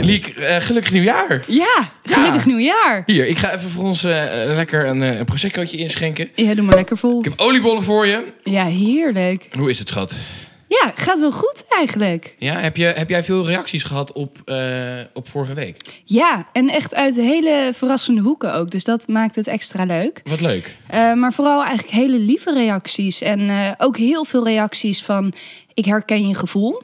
Liek, eh, gelukkig nieuwjaar. Ja, gelukkig nieuwjaar. Hier, ik ga even voor ons eh, lekker een, eh, een proseccootje inschenken. Ja, doe maar lekker vol. Ik heb oliebollen voor je. Ja, heerlijk. Hoe is het, schat? Ja, gaat wel goed eigenlijk. Ja, heb, je, heb jij veel reacties gehad op, op vorige week? Ja, en echt uit hele verrassende hoeken ook. Dus dat maakt het extra leuk. Wat leuk. Uh, maar vooral eigenlijk hele lieve reacties. En uh, ook heel veel reacties van ik herken je gevoel.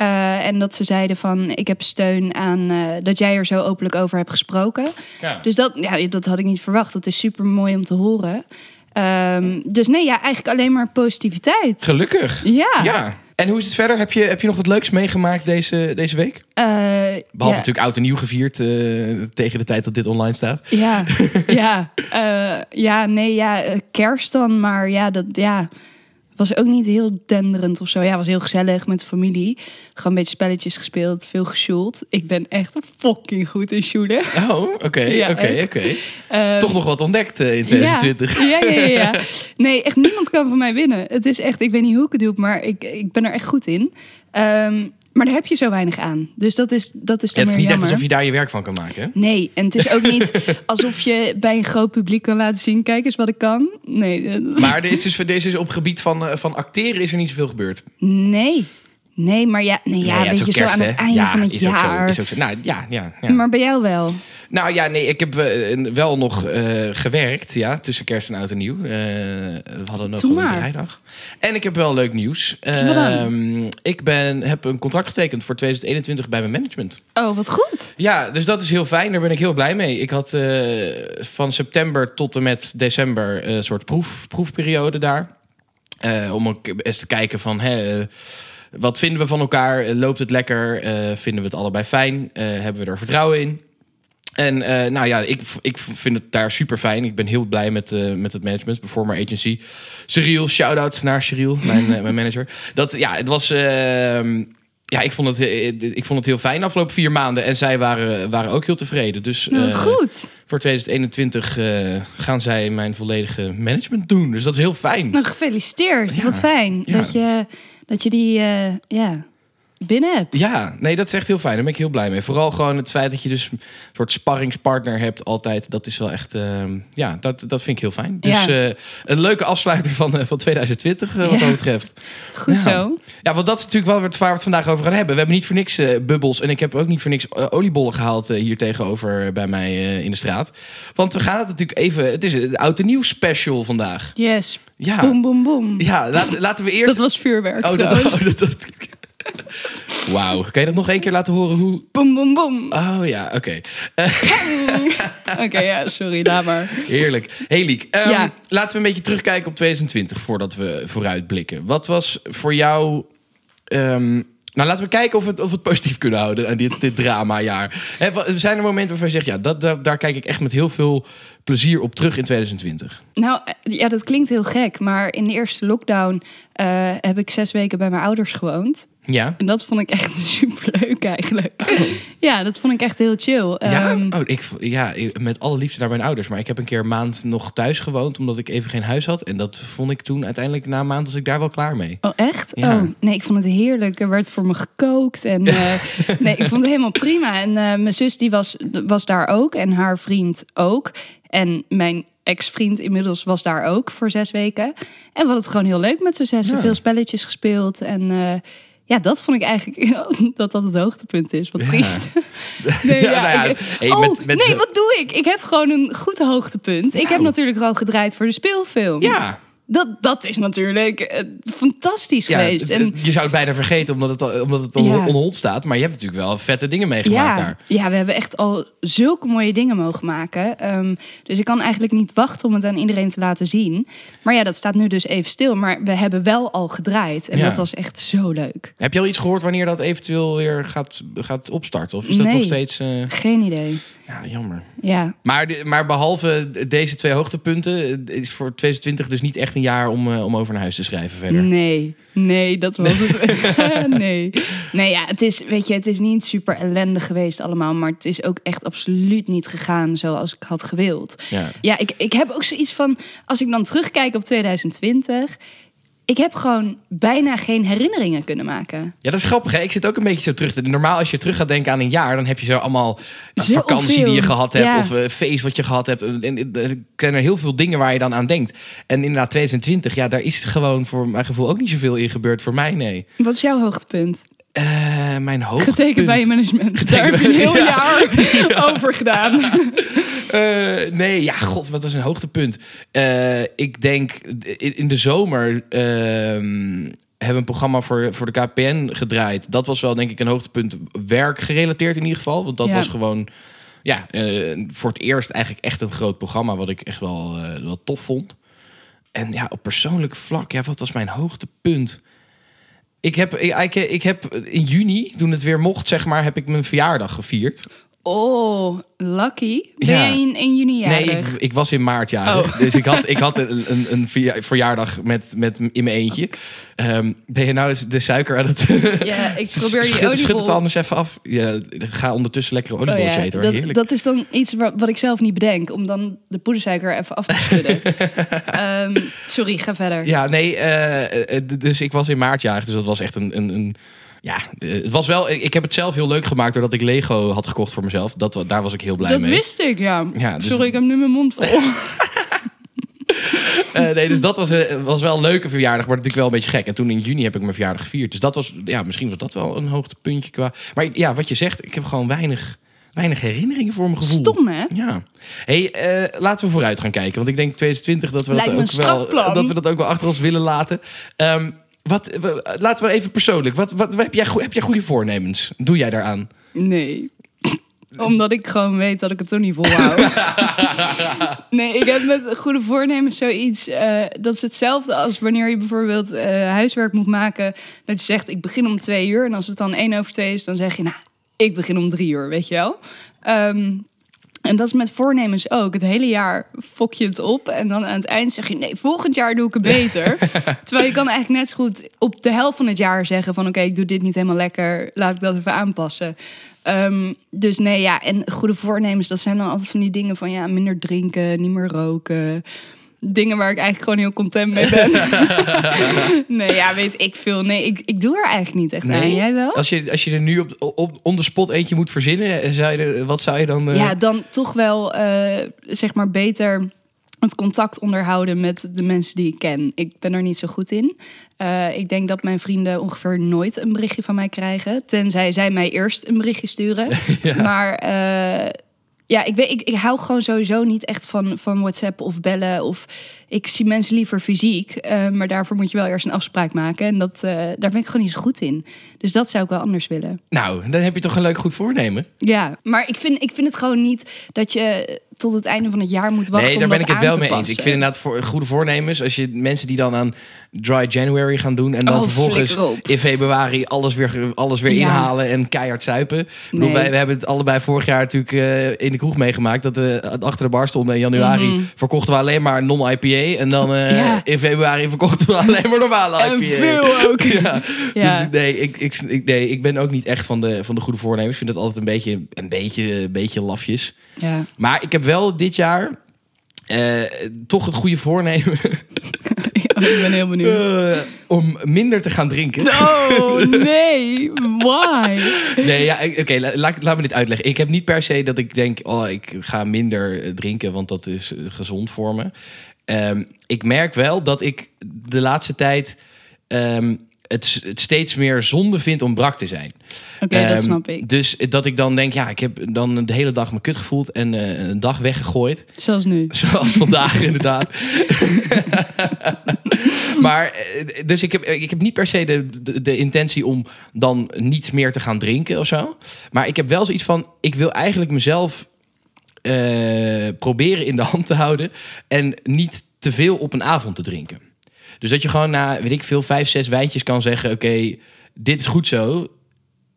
Uh, en dat ze zeiden van ik heb steun aan uh, dat jij er zo openlijk over hebt gesproken. Ja. Dus dat, ja, dat had ik niet verwacht. Dat is super mooi om te horen. Um, dus nee, ja, eigenlijk alleen maar positiviteit. Gelukkig. Ja. ja. En hoe is het verder? Heb je, heb je nog wat leuks meegemaakt deze, deze week? Uh, Behalve ja. natuurlijk oud en nieuw gevierd uh, tegen de tijd dat dit online staat. Ja, ja, uh, ja, nee, ja, kerst dan, maar ja, dat, ja, was ook niet heel denderend of zo. Ja, was heel gezellig met de familie. Gewoon een beetje spelletjes gespeeld, veel gesjoeld. Ik ben echt fucking goed in sjoelen. Oh, oké, oké, oké. Uh, Toch nog wat ontdekt eh, in 2020. Ja, ja, ja, ja. Nee, echt niemand kan van mij winnen. Het is echt, ik weet niet hoe ik het doe, maar ik, ik ben er echt goed in. Um, maar daar heb je zo weinig aan. Dus dat is, dat is Ja, dan het is niet echt jammer. alsof je daar je werk van kan maken. hè? Nee, en het is ook niet alsof je bij een groot publiek kan laten zien... kijk eens wat ik kan. Nee, dat- Maar er is dus, deze is op het gebied van, eh, van acteren is er niet zoveel gebeurd. nee. Nee, maar ja, nee, ja, Nee, weet je, zo kerst, aan het einde Ja, van het is ook zo, jaar. is ook zo. Nou, ja, ja, ja. Maar bij jou wel. Nou ja, nee, ik heb eh, wel nog eh, gewerkt, ja, tussen kerst en oud en nieuw. Eh, we hadden nog een draaidag. En ik heb wel leuk nieuws. Ehm, ik ben, heb een contract getekend voor 2021 bij mijn management. Oh, wat goed. Ja, dus dat is heel fijn. Daar ben ik heel blij mee. Ik had van september tot en met december een soort proef, proefperiode daar. Om ook eens te kijken van... Hè, wat vinden we van elkaar? Eh, Loopt het lekker? Eh, vinden we het allebei fijn? Eh, hebben we er vertrouwen in? En nou ja, ik, ik vind het daar super fijn. Ik ben heel blij met, met het management, Performer Agency. Cyril, shout-out naar Cyril, mijn, mijn manager. Dat, ja, het was... ehm, ja, ik vond, het, ik vond het heel fijn de afgelopen vier maanden. En zij waren, waren ook heel tevreden. Dus Nou, wat goed. voor 2021 eh, gaan zij mijn volledige management doen. Dus dat is heel fijn. Nou, gefeliciteerd. Ja. Wat fijn Ja. dat, je, dat je die eh, ja, binnen hebt. Ja, nee, dat is echt heel fijn. Daar ben ik heel blij mee. Vooral gewoon het feit dat je dus een soort sparringspartner hebt altijd. Dat is wel echt, ehm, ja, dat, dat vind ik heel fijn. Dus Ja. eh, een leuke afsluiter van, eh, van 2020 eh, wat Ja. dat betreft. Goed zo. Ja, want dat is natuurlijk wel waar we het vandaag over gaan hebben. We hebben niet voor niks bubbels en ik heb ook niet voor niks oliebollen gehaald eh, hier tegenover bij mij in de straat. Want we gaan het natuurlijk even, het is een oud en nieuw special vandaag. Yes. Ja, Boom, boom, boom. ja laat- laten we eerst... Dat was vuurwerk. Oh, dat, trouwens. oh, dat, dat- Wauw, kan je dat nog één keer laten horen hoe... Boom, boom, boom. Oh ja, oké. Oké, ja, sorry, laat maar. Heerlijk. Hey Liek, ehm, Ja. laten we een beetje terugkijken op 2020 voordat we vooruitblikken. Wat was voor jou... ehm, nou, laten we kijken of we het, of we het positief kunnen houden aan dit, dit dramajaar. Zijn er momenten waarvan je zegt... ja, dat, dat, daar kijk ik echt met heel veel plezier op terug in 2020? Nou, eh, ja, dat klinkt heel gek, maar in de eerste lockdown eh, heb ik zes weken bij mijn ouders gewoond. Ja? En dat vond ik echt superleuk eigenlijk. Ja, dat vond ik echt heel chill. Oh. Ja? Ehm, oh, ik, ja, met alle liefde naar mijn ouders. Maar ik heb een keer een maand nog thuis gewoond... omdat ik even geen huis had. En dat vond ik toen uiteindelijk na een maand... was ik daar wel klaar mee. Oh, echt? Ja. Oh, nee, ik vond het heerlijk. Er werd voor me gekookt. En eh, nee, ik vond het helemaal prima. En mijn zus die was, was daar ook. En haar vriend ook. En mijn ex-vriend inmiddels was daar ook voor zes weken. En we hadden het gewoon heel leuk met z'n zessen. Ja. Veel spelletjes gespeeld. En eh, ja, dat vond ik eigenlijk dat dat het hoogtepunt is. Wat Ja. triest. Nee, Ja, ja, nou ja, ik- hey, oh, met- met nee, zo- wat doe ik? Ik heb gewoon een goed hoogtepunt. Ik heb Nou. natuurlijk al gedraaid voor de speelfilm. Ja, Dat, dat is natuurlijk eh, fantastisch Ja, geweest. het- en je zou het bijna vergeten omdat het, al- omdat het Ja. onhold staat. Maar je hebt natuurlijk wel vette dingen meegemaakt ja, daar. ja, we hebben echt al zulke mooie dingen mogen maken. Ehm, dus ik kan eigenlijk niet wachten om het aan iedereen te laten zien. Maar ja, dat staat nu dus even stil. Maar we hebben wel al gedraaid. En dat was echt zo leuk. Heb je al iets gehoord wanneer dat eventueel weer gaat, gaat opstarten? Of is dat Nee. nog steeds... eh, Geen idee. Ja, jammer. Ja, Maar, de- maar behalve deze twee hoogtepunten... is voor 2020 dus niet echt een jaar om, eh, om over naar huis te schrijven verder. Nee, nee, dat was het. nee. nee, ja, het is, weet je, het is niet super ellendig geweest allemaal, maar het is ook echt absoluut niet gegaan zoals ik had gewild. Ja. Ja, ik, ik heb ook zoiets van, als ik dan terugkijk op 2020, ik heb gewoon bijna geen herinneringen kunnen maken. Ja, dat is grappig. Hè? Ik zit ook een beetje zo terug te... Normaal als je terug gaat denken aan een jaar... dan heb je zo allemaal Zo vakantie veel. die je gehad hebt... Ja. of een feest wat je gehad hebt. En er zijn er heel veel dingen waar je dan aan denkt. En inderdaad, 2020, ja, daar is gewoon voor mijn gevoel ook niet zoveel in gebeurd. Voor mij, nee. Wat is jouw hoogtepunt? Eh, mijn hoogtepunt... Getekend bij je management. Daar heb je een heel jaar over gedaan. Eh, nee, ja, god, wat was een hoogtepunt? Eh, ik denk in, de zomer ehm, hebben we een programma voor, voor de KPN gedraaid. Dat was wel, denk ik, een hoogtepunt. Werk gerelateerd in ieder geval. Want dat Ja. was gewoon, ja, voor het eerst eigenlijk echt een groot programma. Wat ik echt wel, wel tof vond. En ja, op persoonlijk vlak, ja, wat was mijn hoogtepunt? Ik heb, ik, ik, heb in juni, toen het weer mocht, zeg maar, heb ik mijn verjaardag gevierd. Oh, lucky. Ben Ja. jij in, juni Nee, jarig? ik, ik was in maart jarig. Oh. Dus ik had, ik had een, een, een verja- verjaardag met, met, in mijn eentje. Ehm, ben je nou eens de suiker aan het... Ja, ik probeer die Schud, schud het oliebol... anders even af. Ja, ga ondertussen lekker een Oh oliebolletjes ja, eten. Hoor. dat, dat is dan iets wat, wat ik zelf niet bedenk. Om dan de poedersuiker even af te schudden. Ehm, sorry, ga verder. Ja, nee, eh, eh, d- dus ik was in maart jarig. Dus dat was echt een... een, een ja, eh, het was wel... Ik heb het zelf heel leuk gemaakt doordat ik Lego had gekocht voor mezelf. Dat, daar was ik heel blij dat mee. wist ik, ja. Ja, dus- Sorry, ik heb nu mijn mond vol. Eh, nee, dus dat was, eh, was wel een leuke verjaardag, maar natuurlijk wel een beetje gek. En toen in juni heb ik mijn verjaardag gevierd. Dus dat was, ja, misschien was dat wel een hoogtepuntje qua. Maar ja, wat je zegt, ik heb gewoon weinig, weinig herinneringen voor mijn gevoel. Stom, hè? Ja. Hey, laten we vooruit gaan kijken. Want ik denk 2020 dat we, dat Lijkt ook, wel, dat we dat ook wel achter ons willen laten. Ehm, wat, laten we even persoonlijk. Wat, wat, heb, jij, heb jij goede voornemens? Doe jij daaraan? Nee. Omdat ik gewoon weet dat ik het toch niet volhoud. nee, ik heb met goede voornemens zoiets. eh, dat is hetzelfde als wanneer je bijvoorbeeld eh, huiswerk moet maken. Dat je zegt, ik begin om twee uur. En als het dan één over twee is, dan zeg je, nou, ik begin om drie uur, weet je wel. Ehm, en dat is met voornemens ook. Het hele jaar fok je het op. En dan aan het eind zeg je: nee, volgend jaar doe ik het beter. Terwijl je kan eigenlijk net zo goed op de helft van het jaar zeggen: van oké, ik doe dit niet helemaal lekker. Laat ik dat even aanpassen. Ehm, dus nee, ja. En goede voornemens, dat zijn dan altijd van die dingen van ja, minder drinken, niet meer roken. Dingen waar ik eigenlijk gewoon heel content mee ben. nee, ja, weet ik veel. Nee, ik, ik doe er eigenlijk niet echt aan. Jij wel? Als je, als je er nu op, op on the spot eentje moet verzinnen, eh, zou je, wat zou je dan... eh, Ja, dan toch wel eh, zeg maar beter het contact onderhouden met de mensen die ik ken. Ik ben er niet zo goed in. Ik denk dat mijn vrienden ongeveer nooit een berichtje van mij krijgen. Tenzij zij mij eerst een berichtje sturen. Maar ja, ik, weet, ik, ik hou gewoon sowieso niet echt van, van WhatsApp of bellen. Of ik zie mensen liever fysiek. eh, maar daarvoor moet je wel eerst een afspraak maken. En dat, eh, daar ben ik gewoon niet zo goed in. Dus dat zou ik wel anders willen. Nou, dan heb je toch een leuk goed voornemen. Ja, maar ik vind, ik vind het gewoon niet dat je tot het einde van het jaar moet wachten nee, daar ben ik het wel mee eens. Ik vind inderdaad voor goede voornemens, als je mensen die dan aan dry January gaan doen en dan Oh, vervolgens in februari alles weer, alles weer Ja. inhalen en keihard zuipen. Ik bedoel, Nee. wij, we hebben het allebei vorig jaar natuurlijk eh, in de kroeg meegemaakt dat we achter de bar stonden in januari Mhm. verkochten we alleen maar non-IPA en dan eh, Ja. in februari verkochten we alleen maar normale IPA. En veel ook. Ja. Ja. Dus nee ik, ik, nee, ik ben ook niet echt van de, van de goede voornemens. Ik vind het altijd een beetje, een beetje, een beetje lafjes. Ja. Maar ik heb wel dit jaar eh, toch het goede voornemen ik ben heel benieuwd. eh, om minder te gaan drinken. Oh nee, why? Nee, ja, oké, la- laat, laat me dit uitleggen. Ik heb niet per se dat ik denk, oh, ik ga minder eh, drinken, want dat is eh, gezond voor me. Ehm, ik merk wel dat ik de laatste tijd ehm, het, het steeds meer zonde vind om brak te zijn. Oké, Ehm, dat snap ik. Dus dat ik dan denk, ja, ik heb dan de hele dag me kut gevoeld en eh, een dag weggegooid. Zoals nu. Zoals vandaag inderdaad. maar, eh, dus ik heb, ik heb niet per se de, de, de intentie om dan niet meer te gaan drinken of zo. Maar ik heb wel zoiets van, ik wil eigenlijk mezelf eh, proberen in de hand te houden. En niet te veel op een avond te drinken. Dus dat je gewoon na, weet ik veel, vijf, zes wijntjes kan zeggen... oké, dit is goed zo.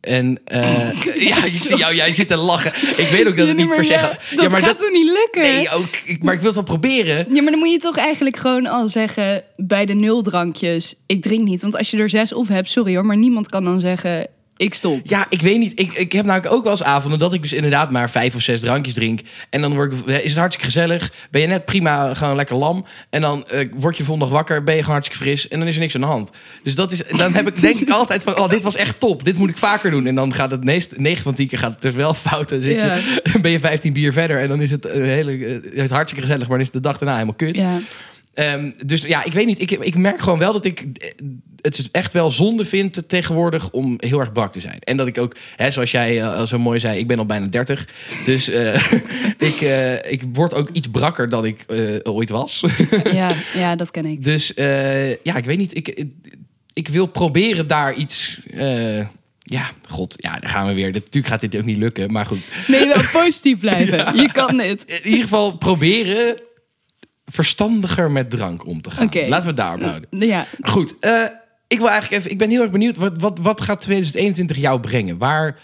En eh, ja, jou, jij zit te lachen. Ik weet ook dat het niet per se ja, gaat. dat maar gaat toch niet lukken? Nee, ook, ik- maar ik wil het wel proberen. Ja, maar dan moet je toch eigenlijk gewoon al zeggen bij de nul drankjes, ik drink niet. Want als je er zes op hebt, sorry hoor, maar niemand kan dan zeggen, ik stop. Ja, ik weet niet. Ik, ik heb namelijk ook wel eens avonden dat ik dus inderdaad maar vijf of zes drankjes drink. En dan wordt, is het hartstikke gezellig. Ben je net prima, gewoon lekker lam. En dan eh, word je volgende dag wakker, ben je gewoon hartstikke fris. En dan is er niks aan de hand. Dus dat is, dan heb ik denk ik altijd van, oh, dit was echt top. Dit moet ik vaker doen. En dan gaat het meest, 9 van 10 keer gaat het dus wel fout. Dan zit Ja. je, ben je 15 bier verder. En dan is het, een hele, eh, het is hartstikke gezellig, maar dan is de dag daarna helemaal kut. Ja. Ehm, dus ja, ik weet niet. Ik, ik merk gewoon wel dat ik eh, het echt wel zonde vind tegenwoordig om heel erg brak te zijn. En dat ik ook, hè, zoals jij eh, zo mooi zei, ik ben al bijna 30. Dus eh, ik, ik word ook iets brakker dan ik ooit was. Ja, ja, dat ken ik. dus ja, ik weet niet. Ik, ik, ik wil proberen daar iets. ja, god, ja, daar gaan we weer. Natuurlijk gaat dit ook niet lukken, maar goed. Nee, wel positief blijven. Je kan dit. In ieder geval proberen verstandiger met drank om te gaan. Laten we het daarop houden. Ja, Goed, eh, ik wil eigenlijk even. Ik ben heel erg benieuwd. Wat, wat, wat gaat 2021 jou brengen? Waar,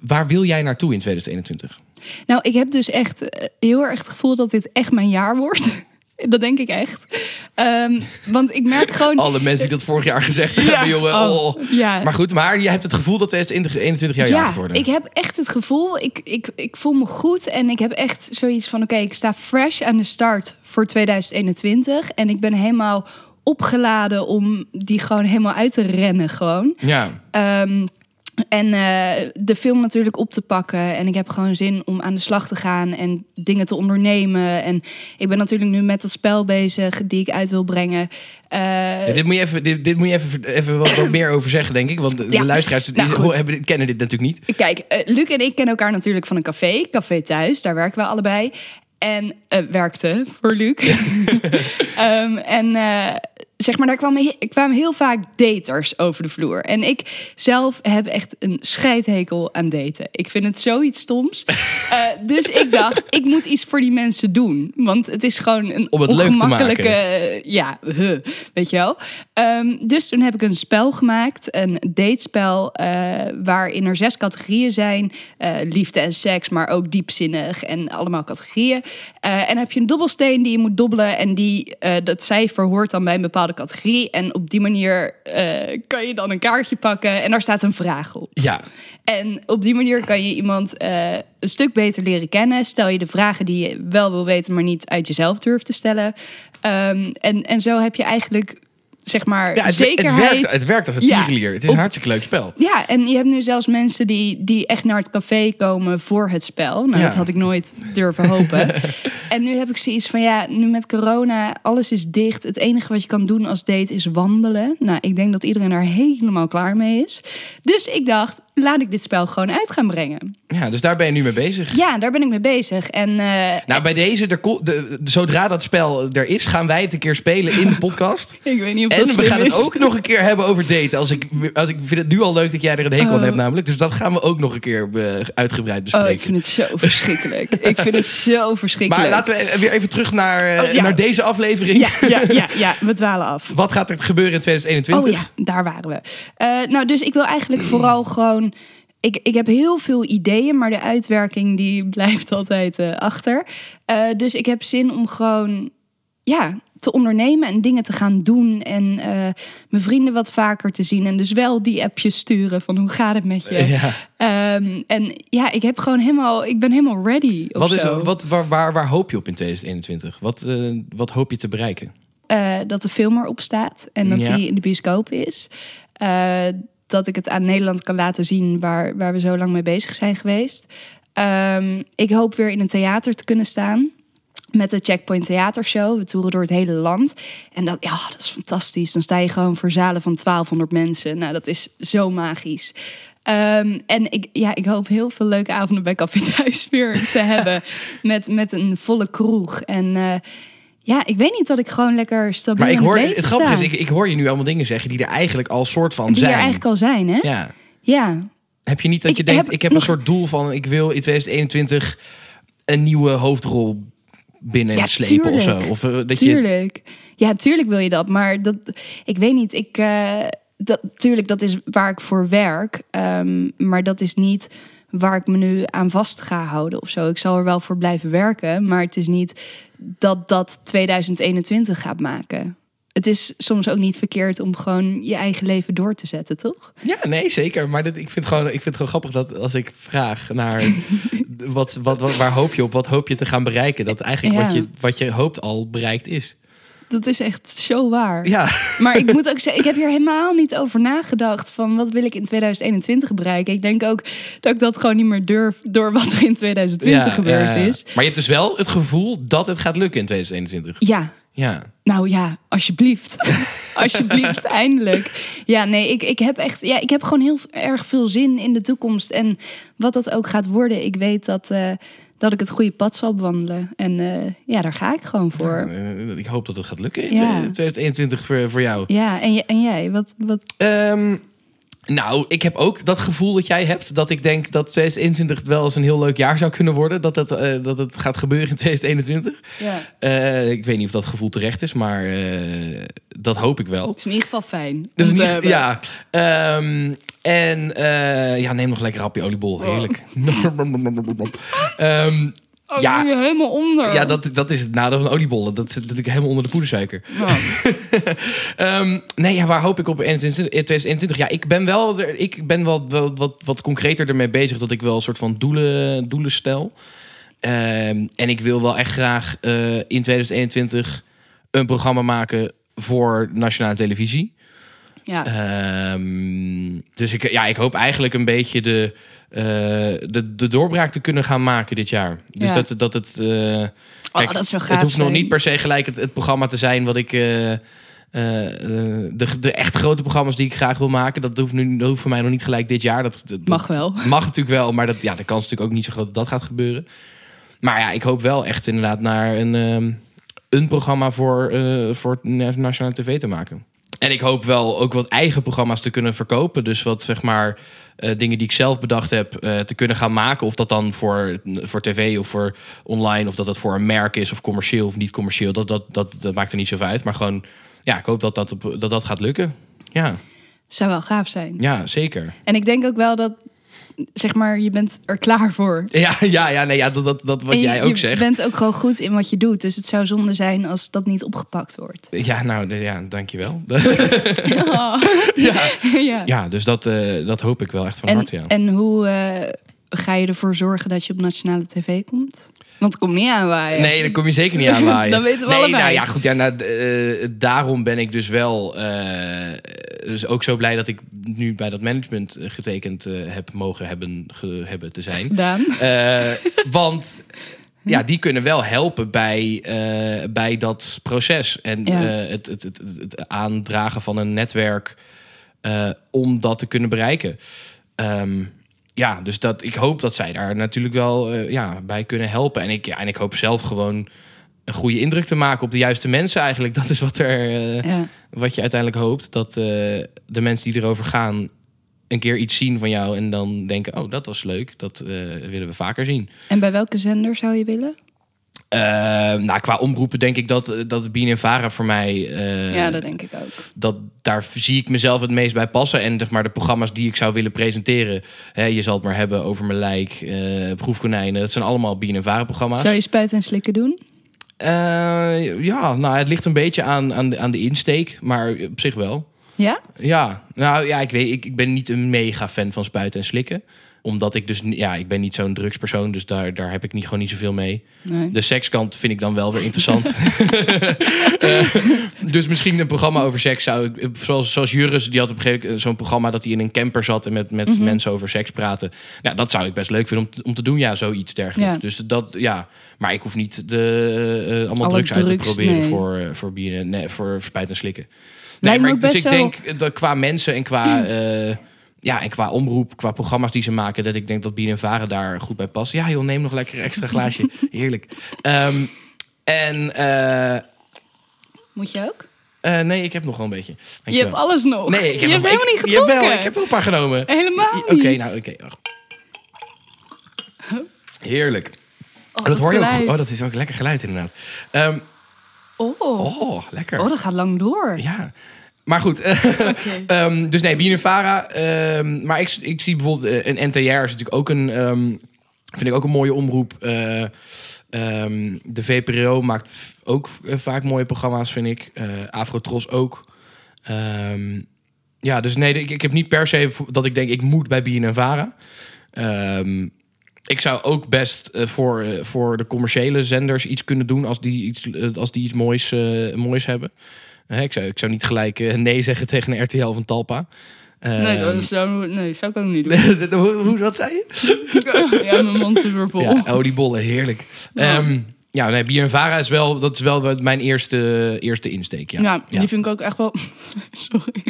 waar wil jij naartoe in 2021? nou, ik heb dus echt eh, heel erg het gevoel dat dit echt mijn jaar wordt. Dat denk ik echt. Ehm, want ik merk gewoon... Alle mensen die dat vorig jaar gezegd hebben, jongen. oh, oh. ja. Maar goed, maar je hebt het gevoel dat 2021 jouw jaar gaat worden. ik heb echt het gevoel, ik, ik, ik voel me goed en ik heb echt zoiets van, oké, ik sta fresh aan de start voor 2021 en ik ben helemaal opgeladen om die gewoon helemaal uit te rennen gewoon. Ja, Ehm, en eh, de film natuurlijk op te pakken. En ik heb gewoon zin om aan de slag te gaan en dingen te ondernemen. En ik ben natuurlijk nu met dat spel bezig die ik uit wil brengen. Eh, Ja, dit moet je even, dit, dit moet je even, even wat, wat meer over zeggen, denk ik. Want de Ja. luisteraars Nou, hebben, kennen dit natuurlijk niet. Kijk, eh, Luc en ik kennen elkaar natuurlijk van een café. Café Thuis, daar werken we allebei. En werkte voor Luc. Ehm, en zeg maar, daar kwamen, kwamen heel vaak daters over de vloer. En ik zelf heb echt een scheidhekel aan daten. Ik vind het zoiets stoms. Eh, dus ik dacht, ik moet iets voor die mensen doen. Want het is gewoon een Om het leuk te ongemakkelijke... maken. eh, ja, huh, weet je wel. Ehm, dus toen heb ik een spel gemaakt, een datespel, eh waarin er zes categorieën zijn: Eh, liefde en seks, maar ook diepzinnig en allemaal categorieën. En heb je een dobbelsteen die je moet dobbelen en die dat cijfer hoort dan bij een bepaalde categorie. En op die manier eh, kan je dan een kaartje pakken en daar staat een vraag op. Ja, En op die manier kan je iemand eh, een stuk beter leren kennen. Stel je de vragen die je wel wil weten, maar niet uit jezelf durft te stellen. Ehm, en, en zo heb je eigenlijk, zeg maar, ja het, zekerheid. het, werkt, het werkt als een Ja. Het is Op- een hartstikke leuk spel. Ja, en je hebt nu zelfs mensen die, die echt naar het café komen voor het spel. Nou, Ja. dat had ik nooit durven hopen. en nu heb ik zoiets van, ja, nu met corona, alles is dicht. Het enige wat je kan doen als date is wandelen. Nou, ik denk dat iedereen daar helemaal klaar mee is. Dus ik dacht, laat ik dit spel gewoon uit gaan brengen. Ja, dus daar ben je nu mee bezig. Ja, daar ben ik mee bezig. En eh, Nou, bij deze, de- zodra dat spel er is, gaan wij het een keer spelen in de podcast. ik weet niet of En we gaan is. het ook nog een keer hebben over daten. Als ik, als ik vind het nu al leuk dat jij er een hekel aan Oh. hebt, namelijk. Dus dat gaan we ook nog een keer eh, uitgebreid bespreken. Oh, ik vind het zo verschrikkelijk. ik vind het zo verschrikkelijk. maar laten we weer even terug naar, eh, Oh, ja. naar deze aflevering. Ja, ja, ja, ja, we dwalen af. Wat gaat er gebeuren in 2021? Oh ja, daar waren we. Eh, nou, dus ik wil eigenlijk vooral gewoon. Ik, ik heb heel veel ideeën, maar de uitwerking die blijft altijd achter. Dus ik heb zin om gewoon ja, te ondernemen en dingen te gaan doen. En eh, mijn vrienden wat vaker te zien. En dus wel die appjes sturen van hoe gaat het met je. Ja. Ehm, en ja, ik heb gewoon helemaal, ik ben helemaal ready. Wat is, zo. wat, waar, waar, waar hoop je op in 2021? Wat, eh, wat hoop je te bereiken? Eh, dat de film erop staat en dat Ja. die in de bioscoop is. Dat ik het aan Nederland kan laten zien waar, waar we zo lang mee bezig zijn geweest. Ehm, ik hoop weer in een theater te kunnen staan. Met de Checkpoint Theatershow. We toeren door het hele land. En dat, ja, dat is fantastisch. Dan sta je gewoon voor zalen van 1200 mensen. Nou, dat is zo magisch. Ehm, en ik, ja, ik hoop heel veel leuke avonden bij Café Thuis weer te hebben. Met, met een volle kroeg. En eh, ja, ik weet niet dat ik gewoon lekker stabiel Maar ik hoor, het het, grappige is, ik, ik hoor je nu allemaal dingen zeggen die er eigenlijk al soort van Die zijn. er eigenlijk al zijn, hè? Ja. Ja. Heb je niet dat Ik je denkt, heb ik heb nog- een soort doel van, ik wil in 2021 een nieuwe hoofdrol binnen Ja, slepen of zo? tuurlijk. Of eh, dat je, tuurlijk. Ja, tuurlijk wil je dat. Maar dat, ik weet niet. Ik, eh, dat, tuurlijk, dat is waar ik voor werk. Ehm, maar dat is niet waar ik me nu aan vast ga houden of zo. Ik zal er wel voor blijven werken. Maar het is niet dat dat 2021 gaat maken. Het is soms ook niet verkeerd om gewoon je eigen leven door te zetten, toch? Ja, nee, zeker. Maar dit, ik, vind gewoon, ik vind het gewoon grappig dat als ik vraag naar wat, wat, wat, waar hoop je op, wat hoop je te gaan bereiken, dat eigenlijk Ja. wat, je, wat je hoopt al bereikt is. Dat is echt zo waar. Ja, Maar ik moet ook zeggen, ik heb hier helemaal niet over nagedacht van wat wil ik in 2021 bereiken. Ik denk ook dat ik dat gewoon niet meer durf door wat er in 2020 Ja, gebeurd ja, ja. is. Maar je hebt dus wel het gevoel dat het gaat lukken in 2021. Ja, Ja. nou ja, alsjeblieft. alsjeblieft, eindelijk. Ja, nee, ik, ik heb echt, ja, ik heb gewoon heel erg veel zin in de toekomst. En wat dat ook gaat worden, ik weet dat, eh, dat ik het goede pad zal bewandelen. En eh, ja, daar ga ik gewoon voor. Eh, ik hoop dat het gaat lukken in Ja. 2021 voor, voor jou. Ja, en, en jij, wat, wat, Ehm, nou, ik heb ook dat gevoel dat jij hebt. Dat ik denk dat 2021 wel eens een heel leuk jaar zou kunnen worden. Dat het, eh, dat het gaat gebeuren in 2021. ja. Eh, ik weet niet of dat gevoel terecht is, maar eh, dat hoop ik wel. Het is in ieder geval fijn. Dus niet- ja. Ehm, en ja, neem nog lekker een hapje oliebol. Heerlijk. Ehm, Oh, Ja. helemaal onder. ja, dat, dat is het nadeel van oliebollen. Dat zit natuurlijk helemaal onder de poedersuiker. Ja. Ehm, nee, ja, waar hoop ik op in 2021? Ja, ik ben wel, ik ben wel, wel wat, wat concreter ermee bezig dat ik wel een soort van doelen, doelen stel. Ehm, en ik wil wel echt graag eh, in 2021 een programma maken voor nationale televisie. Ja. Ehm, dus ik, ja, ik hoop eigenlijk een beetje de, eh, de, de doorbraak te kunnen gaan maken dit jaar. Dus Ja. dat, dat het. eh, oh, dat zou gaaf het hoeft nog niet per se gelijk het, het programma te zijn wat ik. eh, de, de echt grote programma's die ik graag wil maken, dat hoeft, nu, dat hoeft voor mij nog niet gelijk dit jaar. Dat, dat Mag wel. Mag natuurlijk wel, maar dat, ja, de kans is natuurlijk ook niet zo groot dat dat gaat gebeuren. Maar ja, ik hoop wel echt inderdaad naar een, ehm, een programma voor, voor na- nationale tv te maken. En ik hoop wel ook wat eigen programma's te kunnen verkopen. Dus wat zeg maar eh, dingen die ik zelf bedacht heb eh, te kunnen gaan maken. Of dat dan voor, voor tv of voor online. Of dat dat voor een merk is of commercieel of niet commercieel. Dat, dat, dat, dat maakt er niet zoveel uit. Maar gewoon, ja, ik hoop dat dat, dat, dat gaat lukken. Ja, Zou wel gaaf zijn. ja, zeker. En ik denk ook wel dat, zeg maar, je bent er klaar voor. Ja, ja, ja, nee, ja dat, dat, dat wat je, jij ook je zegt. bent ook gewoon goed in wat je doet. Dus het zou zonde zijn als dat niet opgepakt wordt. Ja, nou, ja, dankjewel. ja. ja. ja, dus dat, eh, dat hoop ik wel echt van En, harte, ja. en hoe eh, ga je ervoor zorgen dat je op nationale tv komt? Want het komt niet aanwaaien. Nee, daar kom je zeker niet aan waaien. Dan weten we nee, allebei. Nou ja, goed, ja, nou, eh, daarom ben ik dus wel eh, dus ook zo blij dat ik nu bij dat management eh, getekend heb mogen hebben, ge- hebben te zijn. Gedaan. Want ja, die kunnen wel helpen bij, bij dat proces. En Ja. het, het, het, het aandragen van een netwerk om dat te kunnen bereiken. Ehm, ja, dus dat, ik hoop dat zij daar natuurlijk wel eh, ja, bij kunnen helpen. En ik, ja, en ik hoop zelf gewoon een goede indruk te maken op de juiste mensen eigenlijk. Dat is wat, er, eh, Ja. wat je uiteindelijk hoopt. Dat eh, de mensen die erover gaan een keer iets zien van jou... en dan denken, oh, dat was leuk. Dat willen we vaker zien. En bij welke zender zou je willen? Eh, nou, qua omroepen denk ik dat, dat BNNVARA voor mij... eh, ja, dat denk ik ook. dat daar zie ik mezelf het meest bij passen. En zeg maar, de programma's die ik zou willen presenteren... Hè, je zal het maar hebben over mijn lijk, eh, proefkonijnen... dat zijn allemaal BNNVARA-programma's. Zou je spuiten en slikken doen? Eh, ja, nou, het ligt een beetje aan, aan, de, aan de insteek, maar op zich wel. Ja? Ja, nou ja, ik weet, ik, ik ben niet een mega fan van spuiten en slikken. Omdat ik dus, ja, ik ben niet zo'n drugspersoon, dus daar, daar heb ik niet, gewoon niet zoveel mee. Nee. De sekskant vind ik dan wel weer interessant. Eh, dus misschien een programma over seks zou ik... Zoals, zoals Juris, die had op een gegeven moment zo'n programma... dat hij in een camper zat en met, met mensen over seks praten. Nou, dat zou ik best leuk vinden om, te- om te doen, ja, zoiets dergelijks. Ja. Dus dat, ja... Maar ik hoef niet de, eh, allemaal Alle drugs, uit te proberen nee. voor, eh, voor bier nee, voor spijt en slikken. Nee, Lijkt maar ik, dus ik wel- denk dat qua mensen en qua... eh, ja, en qua omroep, qua programma's die ze maken, dat ik denk dat Bien en Varen daar goed bij past. Ja, joh, neem nog lekker een extra glaasje. Heerlijk. Ehm, en eh, Moet je ook? eh, nee, ik heb nog wel een beetje. Je hebt alles nog. Nee, ik heb je hebt nog- helemaal ik- niet gedronken. Jawel, ik heb wel een paar genomen. Helemaal Oké, niet. nou, oké. wacht. Heerlijk. Oh, dat hoor je ook. Oh, dat is ook lekker geluid inderdaad. Ehm, Oh. oh. oh, lekker. dat gaat lang door. Ja. Maar goed, eh. Ehm, dus nee, BNNVARA. ehm maar ik, ik zie bijvoorbeeld eh, een NTR is natuurlijk ook een... ehm, vind ik ook een mooie omroep. Eh, de VPRO maakt ook vaak mooie programma's, vind ik. Afrotros ook. Ja, dus nee, ik, ik heb niet per se dat ik denk... ik moet bij. Ehm ik zou ook best voor, voor de commerciële zenders iets kunnen doen... als die iets, als die iets moois, moois hebben. Ik, zou, ik zou niet gelijk eh, nee zeggen tegen een RTL van Talpa. Nee, Ehm, dat zou, nee, zou ik ook niet doen. hoe, hoe, wat zei je? ja, mijn mond zit weer vol. Ja, oh, die bollen, heerlijk. Ja. Ehm, ja, nee, BNVARA is wel, dat is wel mijn eerste, eerste insteek. Ja, Ja, die vind ik ook echt wel... Sorry,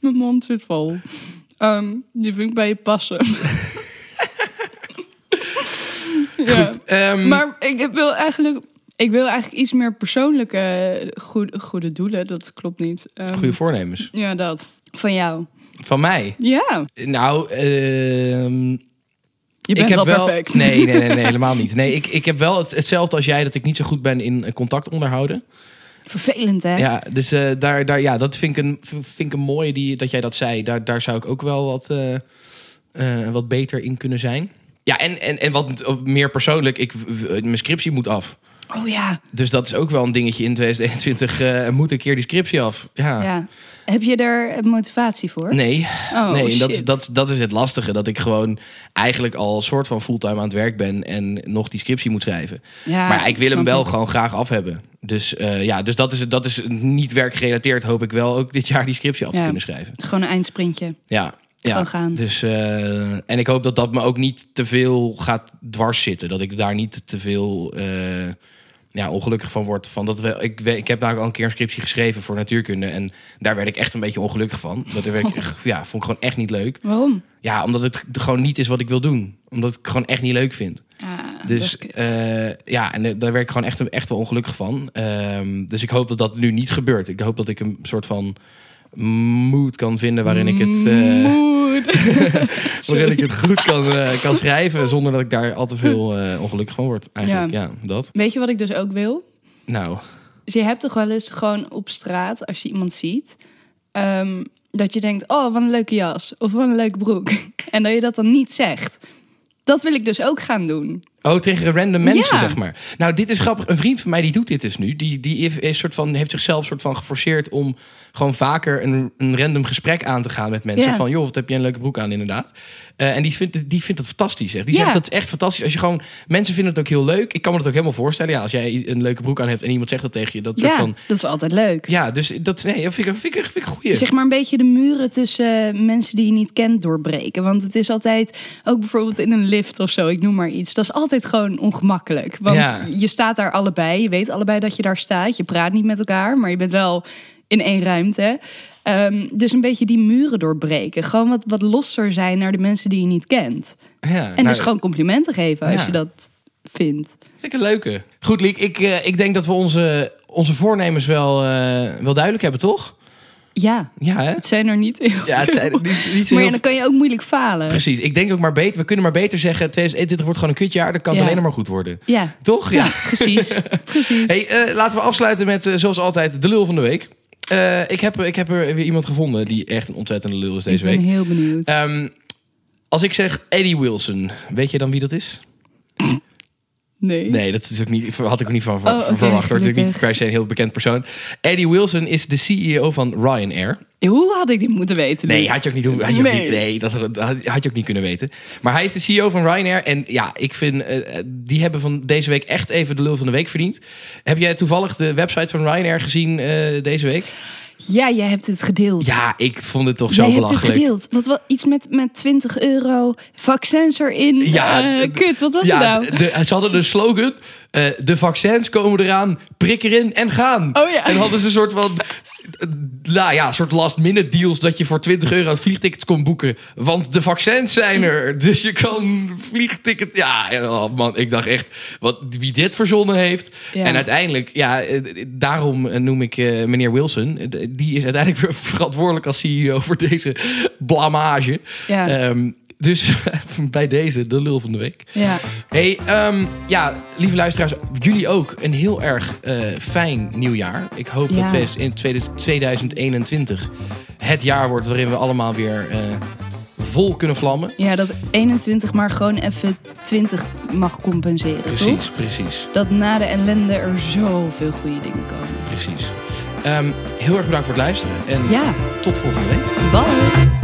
mijn mond zit vol. Ehm, die vind ik bij je passen. ja. Goed, Maar ik wil eigenlijk... Ik wil eigenlijk iets meer persoonlijke goede, goede doelen. Dat klopt niet. Ehm, goede voornemens. Ja, dat. Van jou. Van mij? Ja, Nou, ehm, je ik bent heb al wel, perfect. Nee, nee, nee, nee, helemaal niet. Nee, ik, ik heb wel het, hetzelfde als jij, dat ik niet zo goed ben in eh, contact onderhouden. Vervelend, hè? Ja, dus eh, daar, daar, ja, dat vind ik een, vind ik een mooie die, dat jij dat zei. Daar, daar zou ik ook wel wat, eh, eh, wat beter in kunnen zijn. Ja, en, en, en wat meer persoonlijk, ik, mijn scriptie moet af. Oh ja. Dus dat is ook wel een dingetje in 2021. eh moet een keer die scriptie af. Ja. ja. Heb je er motivatie voor? Nee, Oh, nee shit. dat, is- dat, dat is het lastige. Dat ik gewoon eigenlijk al soort van fulltime aan het werk ben... en nog die scriptie moet schrijven. Ja, maar ik wil hem wel ik. gewoon graag af hebben. Dus eh, ja, dus dat is, dat is niet werkgerelateerd. Hoop ik wel ook dit jaar die scriptie af te kunnen schrijven. Gewoon een eindsprintje. Ja, ja. Gaan. Dus, eh, en ik hoop dat dat me ook niet te veel gaat dwars zitten. Dat ik daar niet te veel ja, ongelukkig van word. Van dat we, ik, ik heb namelijk al een keer een scriptie geschreven voor natuurkunde. En daar werd ik echt een beetje ongelukkig van. Dat werd ik, ja, vond ik gewoon echt niet leuk. Waarom? Ja, omdat het gewoon niet is wat ik wil doen. Omdat ik het gewoon echt niet leuk vind. Ah, Dus eh, ja, en eh, daar werd ik gewoon echt, echt wel ongelukkig van. Ehm, dus ik hoop dat dat nu niet gebeurt. Ik hoop dat ik een soort van mood kan vinden waarin ik het, eh, waarin ik het goed kan, eh, kan schrijven. Zonder dat ik daar al te veel eh, ongelukkig van word. Eigenlijk, ja. dat. Weet je wat ik dus ook wil? Nou, Dus je hebt toch wel eens gewoon op straat, als je iemand ziet, ehm, dat je denkt, oh, wat een leuke jas. Of wat een leuke broek. En dat je dat dan niet zegt. Dat wil ik dus ook gaan doen. Oh, tegen random mensen, Ja. zeg maar. Nou, dit is grappig. Een vriend van mij die doet dit dus nu. Die, die is, soort van, heeft zichzelf soort van geforceerd om gewoon vaker een, een random gesprek aan te gaan met mensen. Ja. Van, joh, wat heb je een leuke broek aan, inderdaad. Eh, en die vindt, die vindt het fantastisch. Zeg. Die Ja. zegt dat is echt fantastisch. Als je gewoon, mensen vinden het ook heel leuk. Ik kan me dat ook helemaal voorstellen. Ja, als jij een leuke broek aan hebt en iemand zegt dat tegen je. Dat soort Ja, van, dat is altijd leuk. ja, dus dat, nee, dat vind ik, vind ik, vind ik een goeie. Zeg maar een beetje de muren tussen mensen die je niet kent doorbreken. Want het is altijd, ook bijvoorbeeld in een lift of zo, ik noem maar iets. Dat is altijd gewoon ongemakkelijk. Want Ja. je staat daar allebei. Je weet allebei dat je daar staat. Je praat niet met elkaar, maar je bent wel in één ruimte. Ehm, dus een beetje die muren doorbreken. Gewoon wat, wat losser zijn naar de mensen die je niet kent. ja, En nou, dus gewoon complimenten geven als Ja. je dat vindt. Vind ik een leuke. Goed, Liek. Ik, eh, ik denk dat we onze, onze voornemens wel, eh, wel duidelijk hebben, toch? Ja, Ja, hè? het zijn er niet heel Ja, het zijn niet, niet zo Maar ja, dan kan je ook moeilijk falen. Precies. Ik denk ook maar beter. We kunnen maar beter zeggen: 2021 wordt gewoon een kutjaar. Dan kan het alleen maar goed worden. Ja, Toch? ja. Ja. precies. precies. Hey, eh, laten we afsluiten met, eh, zoals altijd, de lul van de week. Eh, ik, heb, ik heb er weer iemand gevonden die echt een ontzettende lul is deze ik ben week. heel benieuwd. Ehm, als ik zeg Eddie Wilson, weet je dan wie dat is? Nee. Nee, dat is ook niet, had ik ook niet van Oh, verwacht. hoor. Het is niet per se een heel bekend persoon. Eddie Wilson is de CEO van Ryanair. Hoe had ik dit moeten weten? Nee, had je ook niet, hoe- had je ook niet, nee dat had je ook niet kunnen weten. Maar hij is de CEO van Ryanair. En ja, ik vind, eh, die hebben van deze week echt even de lul van de week verdiend. Heb jij toevallig de website van Ryanair gezien eh, deze week? Ja, jij hebt het gedeeld. Ja, ik vond het toch zo Jij hebt het belachelijk. gedeeld. Wat, wat, iets met, met 20 euro, vaccins erin. Ja, d- kut, wat was ja, het nou? de- ze hadden de slogan: eh, de vaccins komen eraan, prik erin en gaan. Oh ja. En hadden ze een soort van. Eh, Nou ja, een soort last minute deals dat je voor 20 euro vliegtickets kon boeken. Want de vaccins zijn er. Dus je kan vliegticket. Ja, oh man, ik dacht echt, wat, wie dit verzonnen heeft. Ja. En uiteindelijk, ja, eh, daarom eh, noem ik meneer Wilson. Die is uiteindelijk verantwoordelijk als CEO voor deze blamage. Ja. Ehm, dus bij deze, de lul van de week. Ja. Hey, ehm, ja, lieve luisteraars, jullie ook een heel erg eh, fijn nieuwjaar. Ik hoop Ja. dat 2000 in 2021 het jaar wordt waarin we allemaal weer eh, vol kunnen vlammen. ja, dat 21 maar gewoon even 20 mag compenseren, toch? Precies, precies, Dat na de ellende er zoveel goede dingen komen. precies. Ehm, heel erg bedankt voor het luisteren en Ja, tot volgende week. ballen!